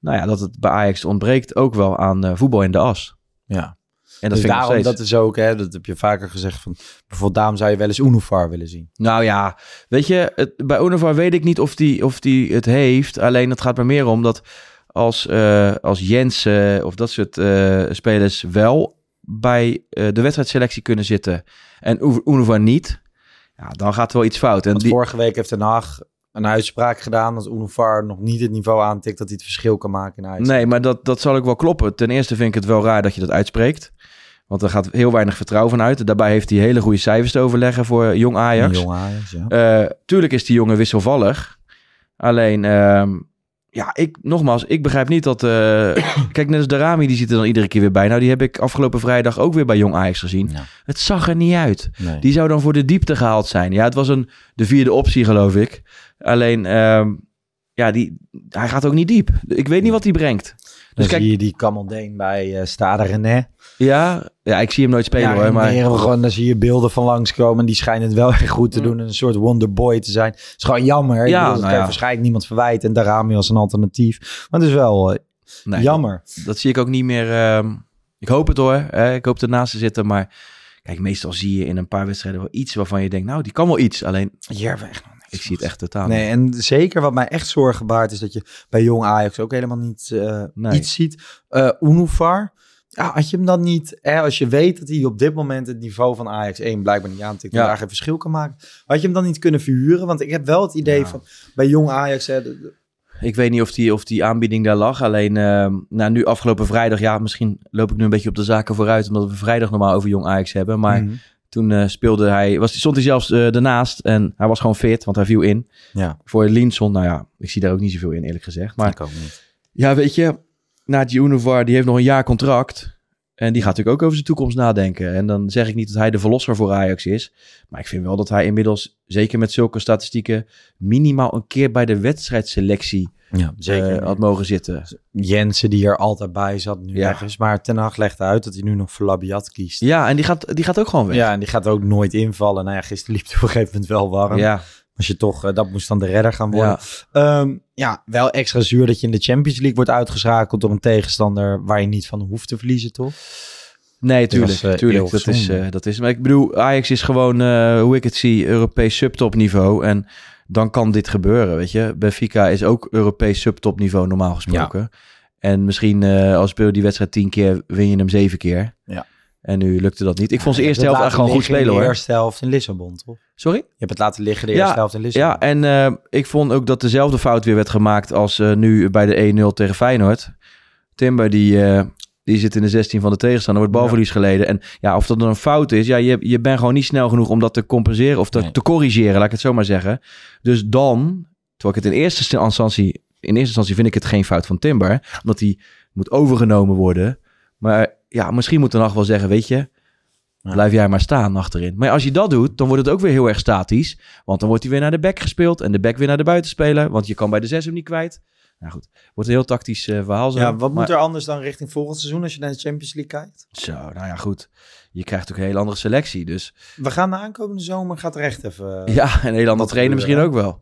Nou ja, dat het bij Ajax ontbreekt ook wel aan voetbal in de as. Ja. En dat dus vind ik nog daarom, steeds. dat is ook, hè, dat heb je vaker gezegd. Van, bijvoorbeeld daarom zou je wel eens Unifar willen zien. Nou ja, weet je, het, bij Univar weet ik niet of die, of die het heeft. Alleen het gaat er meer om dat als, eh als Jens eh, of dat soort eh, spelers wel bij eh, de wedstrijdselectie kunnen zitten en Univar niet, ja, dan gaat er wel iets fout. En die, vorige week heeft Den Haag een uitspraak gedaan dat Unifar nog niet het niveau aantikt dat hij het verschil kan maken in Ajax. nee, maar dat, dat zal ook wel kloppen. Ten eerste vind ik het wel raar dat je dat uitspreekt. Want er gaat heel weinig vertrouwen van uit. Daarbij heeft hij hele goede cijfers te overleggen voor jong Ajax. Jong Ajax, ja. Eh, tuurlijk is die jongen wisselvallig. Alleen, ehm, ja, ik, nogmaals, ik begrijp niet dat... eh, kijk, net als Darami, die zit er dan iedere keer weer bij. Nou, die heb ik afgelopen vrijdag ook weer bij Jong Ajax gezien. Ja. Het zag er niet uit. Nee. Die zou dan voor de diepte gehaald zijn. Ja, het was een, de vierde optie, geloof ik. Alleen, ehm, ja, die, hij gaat ook niet diep. Ik weet niet wat hij brengt. Dan Dus kijk, zie je die Kamaldeen bij eh Stade René. ja, ja, ik zie hem nooit spelen ja, hoor. Maar, Meren, gewoon, dan zie je beelden van langskomen. En die schijnen het wel echt goed te doen. En een soort wonderboy te zijn. Het is gewoon jammer. Ja, nou ja. waarschijnlijk niemand verwijten. En Darami als een alternatief. Maar het is wel eh, nee, jammer. Dat zie ik ook niet meer. ehm, ik hoop het hoor. Hè? Ik hoop ernaast te zitten. Maar kijk, meestal zie je in een paar wedstrijden wel iets waarvan je denkt, nou, die kan wel iets. Alleen, Hier weg. Ik zie het echt totaal Nee, en zeker wat mij echt zorgen baart is dat je bij jong Ajax ook helemaal niet Nee. iets ziet. Eh Unifar, ja, had je hem dan niet, hè, als je weet dat hij op dit moment het niveau van Ajax 1 blijkbaar niet aantikt, Ja. daar geen verschil kan maken, had je hem dan niet kunnen verhuren? Want ik heb wel het idee Ja. van bij jong Ajax, hè, de- de- Ik weet niet of die, of die aanbieding daar lag. Alleen, ehm, nou, nu afgelopen vrijdag, ja, misschien loop ik nu een beetje op de zaken vooruit, omdat we vrijdag normaal over Jong Ajax hebben. Maar Mhm. Toen eh, speelde hij, was, stond hij zelfs eh ernaast en hij was gewoon fit, want hij viel in. ja, Voor Linson, nou ja, ik zie daar ook niet zoveel in, eerlijk gezegd. Maar ik ook niet. ja, weet je, Nadia Univar, die heeft nog een jaar contract. En die gaat natuurlijk ook over zijn toekomst nadenken. En dan zeg ik niet dat hij de verlosser voor Ajax is. Maar ik vind wel dat hij inmiddels, zeker met zulke statistieken, minimaal een keer bij de wedstrijdselectie Ja, zeker. eh, had mogen zitten. Jensen die er altijd bij zat, nu Ja. weg is. Maar Ten Hag legt uit dat hij nu nog voor Labiat kiest. Ja, en die gaat, die gaat ook gewoon weg. Ja, en die gaat ook nooit invallen. Nou ja, gisteren liep het op een gegeven moment wel warm. ja. Als je toch, eh, dat moest dan de redder gaan worden. ja. Ehm, ja, wel extra zuur dat je in de Champions League wordt uitgeschakeld door een tegenstander waar je niet van hoeft te verliezen, toch? Nee, tuurlijk. was, eh, tuurlijk dat, is, eh, dat is. Maar ik bedoel, Ajax is gewoon, hoe ik het zie, Europees subtopniveau. En dan kan dit gebeuren, weet je. Benfica is ook Europees subtopniveau normaal gesproken. En misschien als speel je die wedstrijd tien keer, win je hem zeven keer. Ja. En nu lukte dat niet. Ik vond ze eerste helft echt gewoon goed spelen hoor. De eerste helft in Lissabon, toch? Sorry? Je hebt het laten liggen de Ja, eerste helft in Lissabon. Ja, en eh, ik vond ook dat dezelfde fout weer werd gemaakt als eh, nu bij de 1-0 tegen Feyenoord. Timber die, eh, die zit in de 16 van de tegenstander, wordt balverlies geleden. En ja, of dat dan een fout is, ja, je, je bent gewoon niet snel genoeg om dat te compenseren of te, Nee. te corrigeren, laat ik het zo maar zeggen. Dus dan, terwijl ik het in eerste instantie, in eerste instantie vind ik het geen fout van Timber, omdat hij moet overgenomen worden. Maar ja, misschien moet de nacht wel zeggen, weet je, Ja. Blijf jij maar staan achterin. Maar als je dat doet, dan wordt het ook weer heel erg statisch. Want dan wordt hij weer naar de back gespeeld. En de back weer naar de buitenspeler. Want je kan bij de zes hem niet kwijt. Nou goed, wordt een heel tactisch eh, verhaal zo. Ja, wat Maar- moet er anders dan richting volgend seizoen als je naar de Champions League kijkt? Zo, nou ja, goed. Je krijgt ook een hele andere selectie. Dus We gaan de aankomende zomer, gaat er echt even... eh, ja, een hele andere wat trainer misschien ook wel.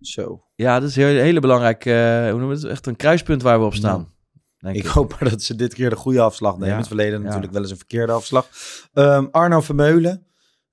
Zo. Ja, dat is een hele, belangrijk, eh, hoe noemen we het? Echt een kruispunt waar we op staan. Denk Ik hoop maar dat ze dit keer de goede afslag nemen. Ja, In het verleden ja. natuurlijk wel eens een verkeerde afslag. Ehm, Arno Vermeulen.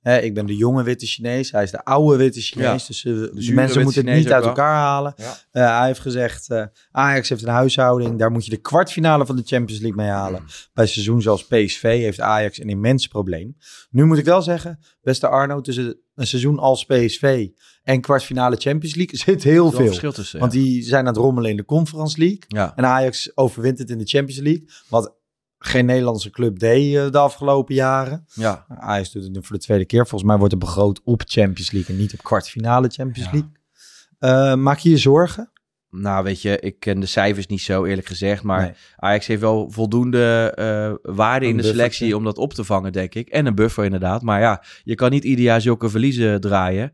Hè, ik ben de jonge witte Chinees. Hij is de oude witte Chinees. Ja. Dus eh, mensen moeten het niet uit wel. elkaar halen. Eh, hij heeft gezegd, eh, Ajax heeft een huishouding. Daar moet je de kwartfinale van de Champions League mee halen. Mm. Bij seizoen zoals PSV heeft Ajax een immens probleem. Nu moet ik wel zeggen, beste Arno, tussen een seizoen als PSV en kwartfinale Champions League zit heel Er veel. verschil tussen. Want die zijn aan het rommelen in de Conference League. ja. En Ajax overwint het in de Champions League. Wat geen Nederlandse club deed eh, de afgelopen jaren. ja. Ajax doet het nu voor de tweede keer. Volgens mij wordt het begroot op Champions League en niet op kwartfinale Champions Ja. League. Eh, maak je je zorgen? Nou, weet je, ik ken de cijfers niet zo eerlijk gezegd. Maar Nee. Ajax heeft wel voldoende eh, waarde Een in de buffertje. selectie om dat op te vangen, denk ik. En een buffer inderdaad. Maar ja, je kan niet ieder jaar zulke verliezen draaien.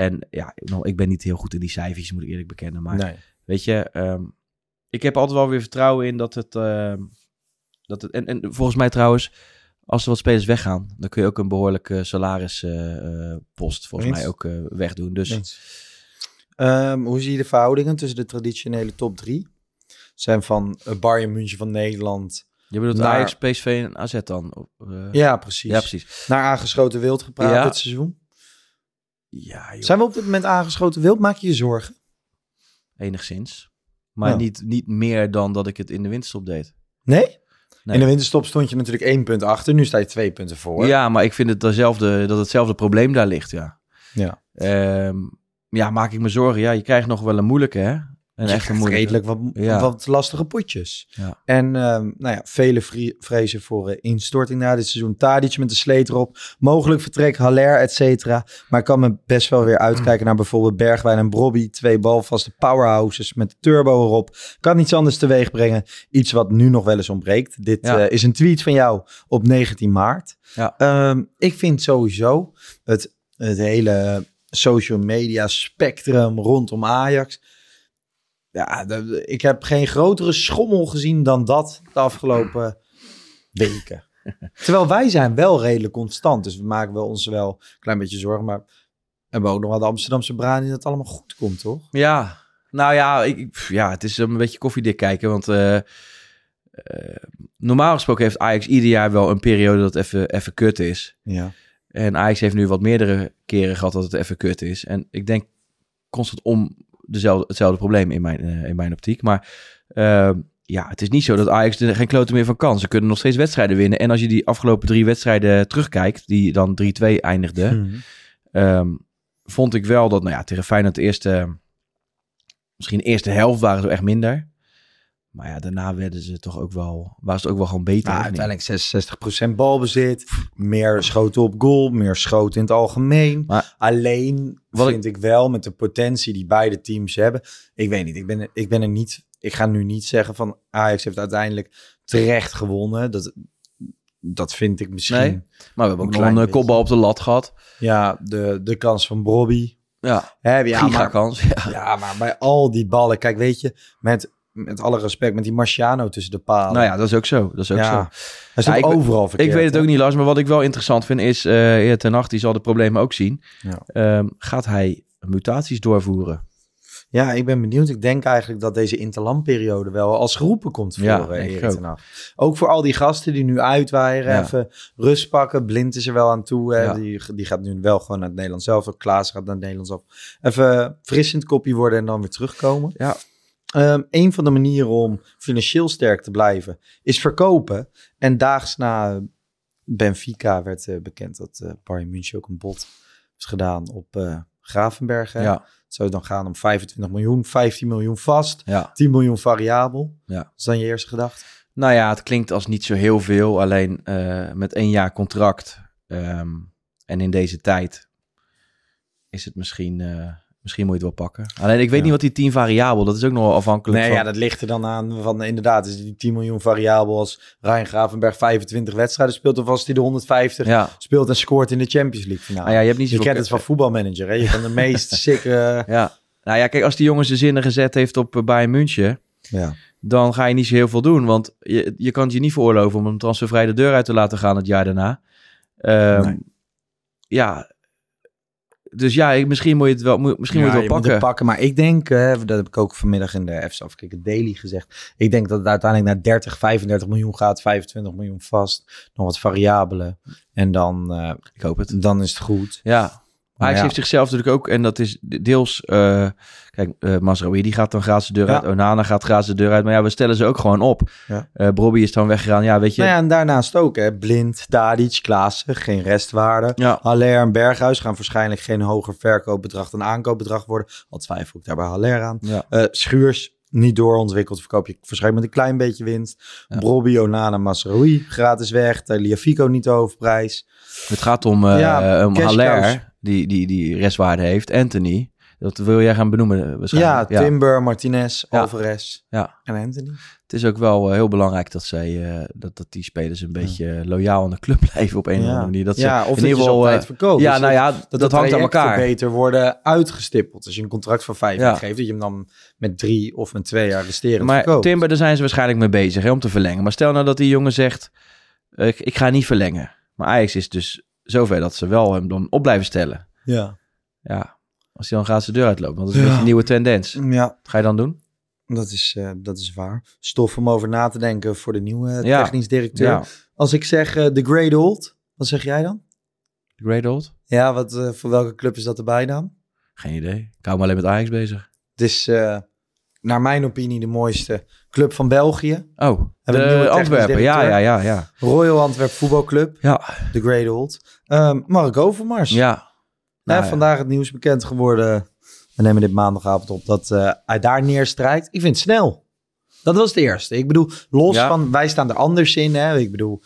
En ja, nou, ik ben niet heel goed in die cijfers, moet ik eerlijk bekennen. Maar nee. weet je, ehm, ik heb altijd wel weer vertrouwen in dat het... ehm, dat het en, en volgens mij trouwens, als er wat spelers weggaan... dan kun je ook een behoorlijke salarispost volgens Eens. mij ook eh, wegdoen. Dus. Ehm, hoe zie je de verhoudingen tussen de traditionele top drie? Zijn van uh, Bayern München van Nederland. je bedoelt naar- Ajax, PSV en AZ dan? Eh, Ja, precies. ja, precies. Naar aangeschoten wild gepraat Ja. dit seizoen. Ja, joh. Zijn we op dit moment aangeschoten wild? Maak je je zorgen? Enigszins. Maar Ja. niet, niet meer dan dat ik het in de winterstop deed. Nee? Nee. In de winterstop stond je natuurlijk één punt achter. Nu sta je twee punten voor. Ja, maar ik vind het dezelfde, dat hetzelfde probleem daar ligt, ja. Ja. Ehm, ja, maak ik me zorgen. Ja, je krijgt nog wel een moeilijke, hè. Een je echt een redelijk wat, Ja. wat lastige potjes. Ja. En ehm, nou ja, vele vrezen voor eh, instorting na dit seizoen. Tadic met de sleet erop. Mogelijk vertrek Haller, et cetera. Maar ik kan me best wel weer uitkijken naar bijvoorbeeld Bergwijn en Brobby. Twee balvaste powerhouses met de turbo erop. Kan iets anders teweeg brengen. Iets wat nu nog wel eens ontbreekt. Dit Ja. eh, is een tweet van jou op 19 maart. Ja. Ehm, ik vind sowieso het, het hele social media spectrum rondom Ajax. Ja, de- ik heb geen grotere schommel gezien dan dat de afgelopen weken. Terwijl wij zijn wel redelijk constant. Dus we maken wel ons wel een klein beetje zorgen. Maar we hebben ook nog wel de Amsterdamse braan die dat allemaal goed komt, toch? Ja, nou ja, ik, ja, het is een beetje koffiedik kijken. Want eh, eh, normaal gesproken heeft Ajax ieder jaar wel een periode dat even, even kut is. Ja. En Ajax heeft nu wat meerdere keren gehad dat het even kut is. En ik denk constant om dezelfde, hetzelfde probleem in mijn, eh, in mijn optiek. Maar eh, ja, het is niet zo dat Ajax er geen kloten meer van kan. Ze kunnen nog steeds wedstrijden winnen. En als je die afgelopen drie wedstrijden terugkijkt, die dan 3-2 eindigden, Mhm. Ehm, vond ik wel dat, nou ja, tegen Feyenoord de eerste, misschien de eerste helft waren ze echt minder. Maar ja, daarna werden ze toch ook wel, waren ze ook wel gewoon beter. Ja, niet? uiteindelijk 66% balbezit. Meer schoten op goal. Meer schoten in het algemeen. Maar- Alleen Wat vind ik wel met de potentie die beide teams hebben. Ik weet niet. Ik ben, ik ben er niet. Ik ga nu niet zeggen van Ajax heeft uiteindelijk terecht gewonnen. Dat, dat vind ik misschien. Nee, Maar we hebben ook nog een eh, beetje. kopbal op de lat gehad. Ja, de, de kans van Bobby. Ja, Hè, ja, maar. Ja. ja, maar bij al die ballen. Kijk, weet je, met, met alle respect, met die Marciano tussen de palen. Nou ja, dat is ook zo. Dat is ook ja, zo. Ja, ik- overal verkeerd. Ik weet het hè? ook niet, Lars. Maar wat ik wel interessant vind is, eh ja, Ten Hag, die zal de problemen ook zien. Ja. Ehm, gaat hij mutaties doorvoeren? Ja, ik ben benieuwd. Ik denk eigenlijk dat deze interlandperiode wel als geroepen komt voor Ja, Erik ook. Ook voor al die gasten die nu uitwaaien, Ja. even rust pakken. Blind is er wel aan toe. Hè. Ja. Die, die gaat nu wel gewoon naar het Nederlands zelf. Klaas gaat naar het Nederlands af. Even frissend kopje worden en dan weer terugkomen. Ja. Ehm, een van de manieren om financieel sterk te blijven is verkopen. En daags na Benfica werd eh, bekend dat eh Bayern München ook een bod is gedaan op eh Gravenberg. hè. Ja, Het zou dan gaan om 25 miljoen, 15 miljoen vast, ja. 10 miljoen variabel. Ja. Dat is dan je eerste gedachte? Nou ja, het klinkt als niet zo heel veel. Alleen eh, met één jaar contract ehm, en in deze tijd is het misschien, eh, misschien moet je het wel pakken. Alleen ik weet Ja. niet wat die 10 variabel, dat is ook nog afhankelijk Nee, van... ja, dat ligt er dan aan van inderdaad, is die 10 miljoen variabel als Ryan Gravenberg 25 wedstrijden speelt of als hij de 150 ja. speelt en scoort in de Champions League finale. Nou ja, je hebt niet je kent het van voetbalmanager, hè? Je kan de meest sikke... Ja. Nou ja, kijk, als die jongen zijn zinnen gezet heeft op eh, Bayern München, Ja. dan ga je niet zo heel veel doen. Want je, je kan het je niet veroorloven om hem transfervrij de deur uit te laten gaan het jaar daarna. Ehm, Nee. Ja, dus ja, ik- misschien moet je het wel, moet, misschien moet je het wel pakken. pakken. Maar ik denk, eh, dat heb ik ook vanmiddag in de F's afkijken Daily gezegd. Ik denk dat het uiteindelijk naar 30, 35 miljoen gaat, 25 miljoen vast, nog wat variabelen. En dan, eh, Ik hoop het. dan is het goed. Ja. Maar ja. heeft zichzelf natuurlijk ook, en dat is deels, eh kijk, Mazraoui die gaat dan gratis de deur Ja. uit, Onana gaat gratis de deur uit, maar ja, we stellen ze ook gewoon op. Ja. Eh Bobby is dan weggegaan, ja, weet je. Nou ja, en daarnaast ook, hè. Blind, Tadic, Klaassen, geen restwaarde. Ja. Haller en Berghuis gaan waarschijnlijk geen hoger verkoopbedrag dan aankoopbedrag worden. Al twijfel ik daar bij Haller aan. Ja. Schuurs, niet doorontwikkeld, verkoop je waarschijnlijk met een klein beetje winst. Ja. Brobby, Onana, Masraoui, gratis weg. Liafico niet de hoofdprijs. Het gaat om, Ja, cows. Haller, die, die, die restwaarde heeft. Anthony, dat wil jij gaan benoemen eh, Ja, waarschijnlijk. Timber, Martinez, Ja. Alvarez Ja. en Anthony. Het is ook wel eh, heel belangrijk dat, zij, eh, dat, dat die spelers een beetje loyaal aan de club blijven op een of andere manier. Dat ze ja, of in ieder geval, altijd eh, verkoopt. ja, Dus nou ja, dat, hangt aan elkaar. beter worden uitgestippeld. Als je een contract van vijf Ja. jaar geeft, dat je hem dan met drie of met twee jaar resterend Maar verkoopt. Timber, daar zijn ze waarschijnlijk mee bezig hè, om te verlengen. Maar stel nou dat die jongen zegt, ik, ik ga niet verlengen. Maar Ajax is dus zover dat ze wel hem dan op blijven stellen. Ja. Ja, als hij dan gaat de deur uitloopt. Want dat is een Ja. een nieuwe tendens. Wat ja, ga je dan doen? dat is, eh, dat is waar. Stof om over na te denken voor de nieuwe Ja. technisch directeur. Ja, Als ik zeg eh, The Great Old, wat zeg jij dan? Great Old? Ja, wat, eh, voor welke club is dat de bijnaam? Geen idee. Ik hou me alleen met Ajax bezig. Het is eh, naar mijn opinie de mooiste club van België. Oh, de Antwerpen. Ja, ja, ja, ja. Royal Antwerp voetbalclub, Ja, The Great Old. Ehm Mark Overmars. ja. Nou, ja. vandaag het nieuws bekend geworden we nemen dit maandagavond op, dat eh, hij daar neerstrijkt. Ik vind het snel. Dat was het eerste. Ik bedoel, los Ja. van, wij staan er anders in. Hè? Ik bedoel,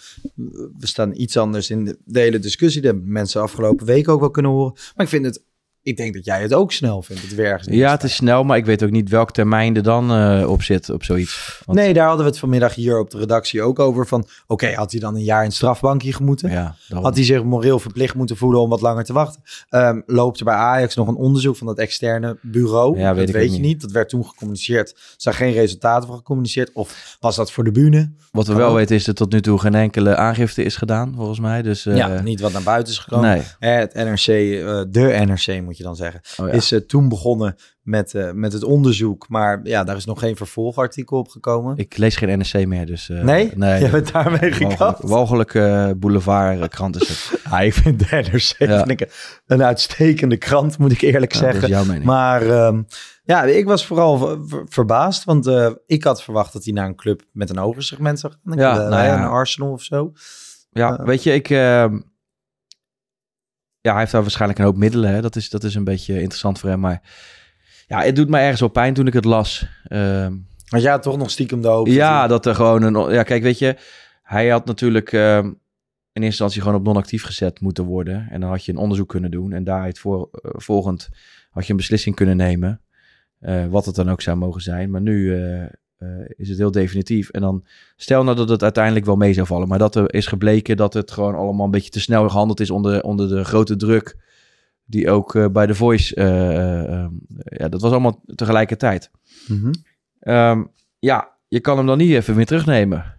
we staan iets anders in de, de hele discussie. Dat hebben mensen afgelopen week ook wel kunnen horen. Maar ik vind het, ik denk dat jij het ook snel vindt, het werk. Ja, het is snel, maar ik weet ook niet welk termijn er dan eh, op zit op zoiets. Want- Nee, daar hadden we het vanmiddag hier op de redactie ook over. Van, oké, had hij dan een jaar in strafbankje gemoeten? Ja, daarom. Had hij zich moreel verplicht moeten voelen om wat langer te wachten? Ehm, loopt er bij Ajax nog een onderzoek van dat externe bureau? Ja, weet dat weet je niet. niet. Dat werd toen gecommuniceerd. Er zijn geen resultaten van gecommuniceerd. Of was dat voor de bühne? Wat we wel weten is dat tot nu toe geen enkele aangifte is gedaan, volgens mij. Dus, eh, ja, niet wat naar buiten is gekomen. Nee. Eh, Het NRC, eh, de NRC moet je dan zeggen, Oh ja. is eh, toen begonnen met, eh, met het onderzoek. Maar ja, daar is nog geen vervolgartikel op gekomen. Ik lees geen NRC meer, dus... eh, nee? Nee. Je bent daarmee gekapt? Walgelijke boulevardkrant is het. Ja, ik vind de NRC Ja. vind ik een uitstekende krant, moet ik eerlijk Ja, dat zeggen. is jouw mening. Maar ehm, ja, ik was vooral ver- ver- verbaasd, want ik had verwacht dat hij naar een club met een hoger segment zou gaan. Ja, nou ja. Een Arsenal of zo. Ja, weet je, ik... ja, hij heeft daar waarschijnlijk een hoop middelen. Hè? Dat, is, dat is een beetje interessant voor hem. Maar ja, het doet mij ergens wel pijn toen ik het las. Want jij had toch nog stiekem de hoop. ja, dat er gewoon een... Ja, kijk, weet je, hij had natuurlijk ehm, in eerste instantie gewoon op non-actief gezet moeten worden. En dan had je een onderzoek kunnen doen. En daaruit voor, eh, volgend had je een beslissing kunnen nemen. eh, wat het dan ook zou mogen zijn. Maar nu eh, is het heel definitief. En dan stel nou dat het uiteindelijk wel mee zou vallen. Maar dat er is gebleken dat het gewoon allemaal een beetje te snel gehandeld is onder, onder de grote druk. Die ook eh, bij The Voice. eh, eh, eh, ja, dat was allemaal tegelijkertijd. Mhm. Ehm, ja, je kan hem dan niet even meer terugnemen.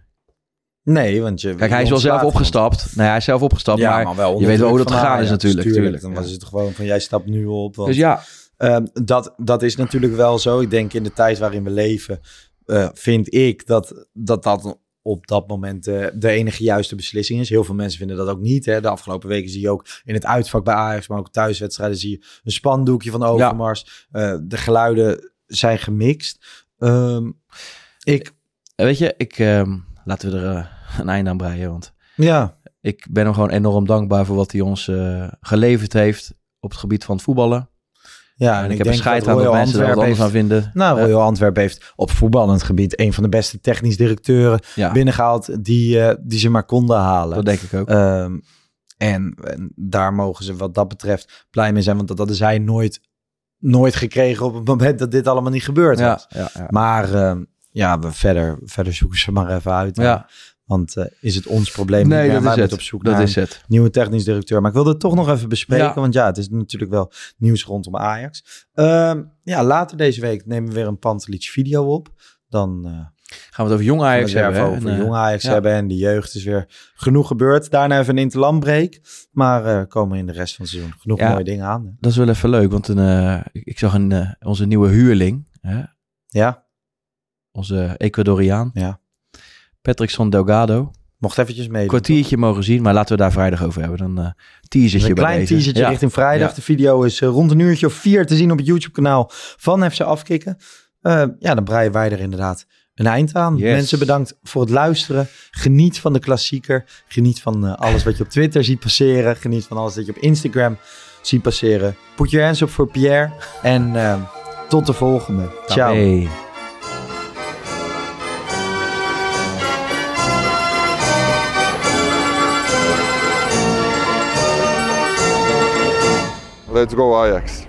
Nee, want je... Kijk, hij is wel zelf opgestapt. Nee, hij is zelf opgestapt. Ja, maar, maar wel je weet wel hoe dat gegaan is natuurlijk. tuurlijk. tuurlijk. Dan was het gewoon van, jij stapt nu op. Want, Dus ja, Ehm, dat, dat is natuurlijk wel zo. Ik denk in de tijd waarin we leven, eh, vind ik dat dat, dat op dat moment eh, de enige juiste beslissing is. Heel veel mensen vinden dat ook niet. Hè. De afgelopen weken zie je ook in het uitvak bij Ajax, maar ook thuiswedstrijden zie je een spandoekje van Overmars. Eh, de geluiden zijn gemixt. Ehm, ik, weet je, ik, ehm, laten we er een einde aan breien. Want ja, ik ben hem gewoon enorm dankbaar voor wat hij ons geleverd heeft op het gebied van het voetballen. Ja en ik, heb een denk scheid dat aan dat mensen er wat vinden. Nou, Royal Antwerp heeft op voetballend gebied een van de beste technisch directeuren binnengehaald die, eh, die ze maar konden halen. dat denk ik ook. Ehm, en, en daar mogen ze wat dat betreft blij mee zijn, want dat hadden zij nooit, nooit gekregen op het moment dat dit allemaal niet gebeurd was. ja, ja. Maar ehm, ja, we verder, verder zoeken ze maar even uit. Ja. Want eh, is het ons probleem Nee, dat is het. op zoek Dat naar is het. nieuwe technisch directeur. Maar ik wilde het toch nog even bespreken, Ja. want ja, het is natuurlijk wel nieuws rondom Ajax. Ehm, ja, later deze week nemen we weer een Pantelic video op. Dan eh, Gaan we het over jong Ajax hebben. over En, eh, jong Ajax ja. hebben. En de jeugd is weer genoeg gebeurd. Daarna even een interlandbreak. Maar eh komen in de rest van het seizoen genoeg Ja. mooie dingen aan. Dat is wel even leuk, want een, eh, ik, zag een, eh, onze nieuwe huurling, hè? Ja, onze Ecuadoriaan, ja. Patrickson Delgado. Mocht eventjes mee. Een kwartiertje mogen zien, maar laten we daar vrijdag over hebben. Dan eh teasertje Een bij klein deze. teasertje Ja. richting vrijdag. Ja. De video is eh, rond een uurtje of vier te zien op het YouTube-kanaal van FC Afkikken. Eh, ja, dan breien wij er inderdaad een eind aan. Yes. Mensen, bedankt voor het luisteren. Geniet van de klassieker. Geniet van alles wat je op Twitter ziet passeren. Geniet van alles dat je op Instagram ziet passeren. Put your hands up voor Pierre. En tot de volgende. Ciao. Let's go Ajax.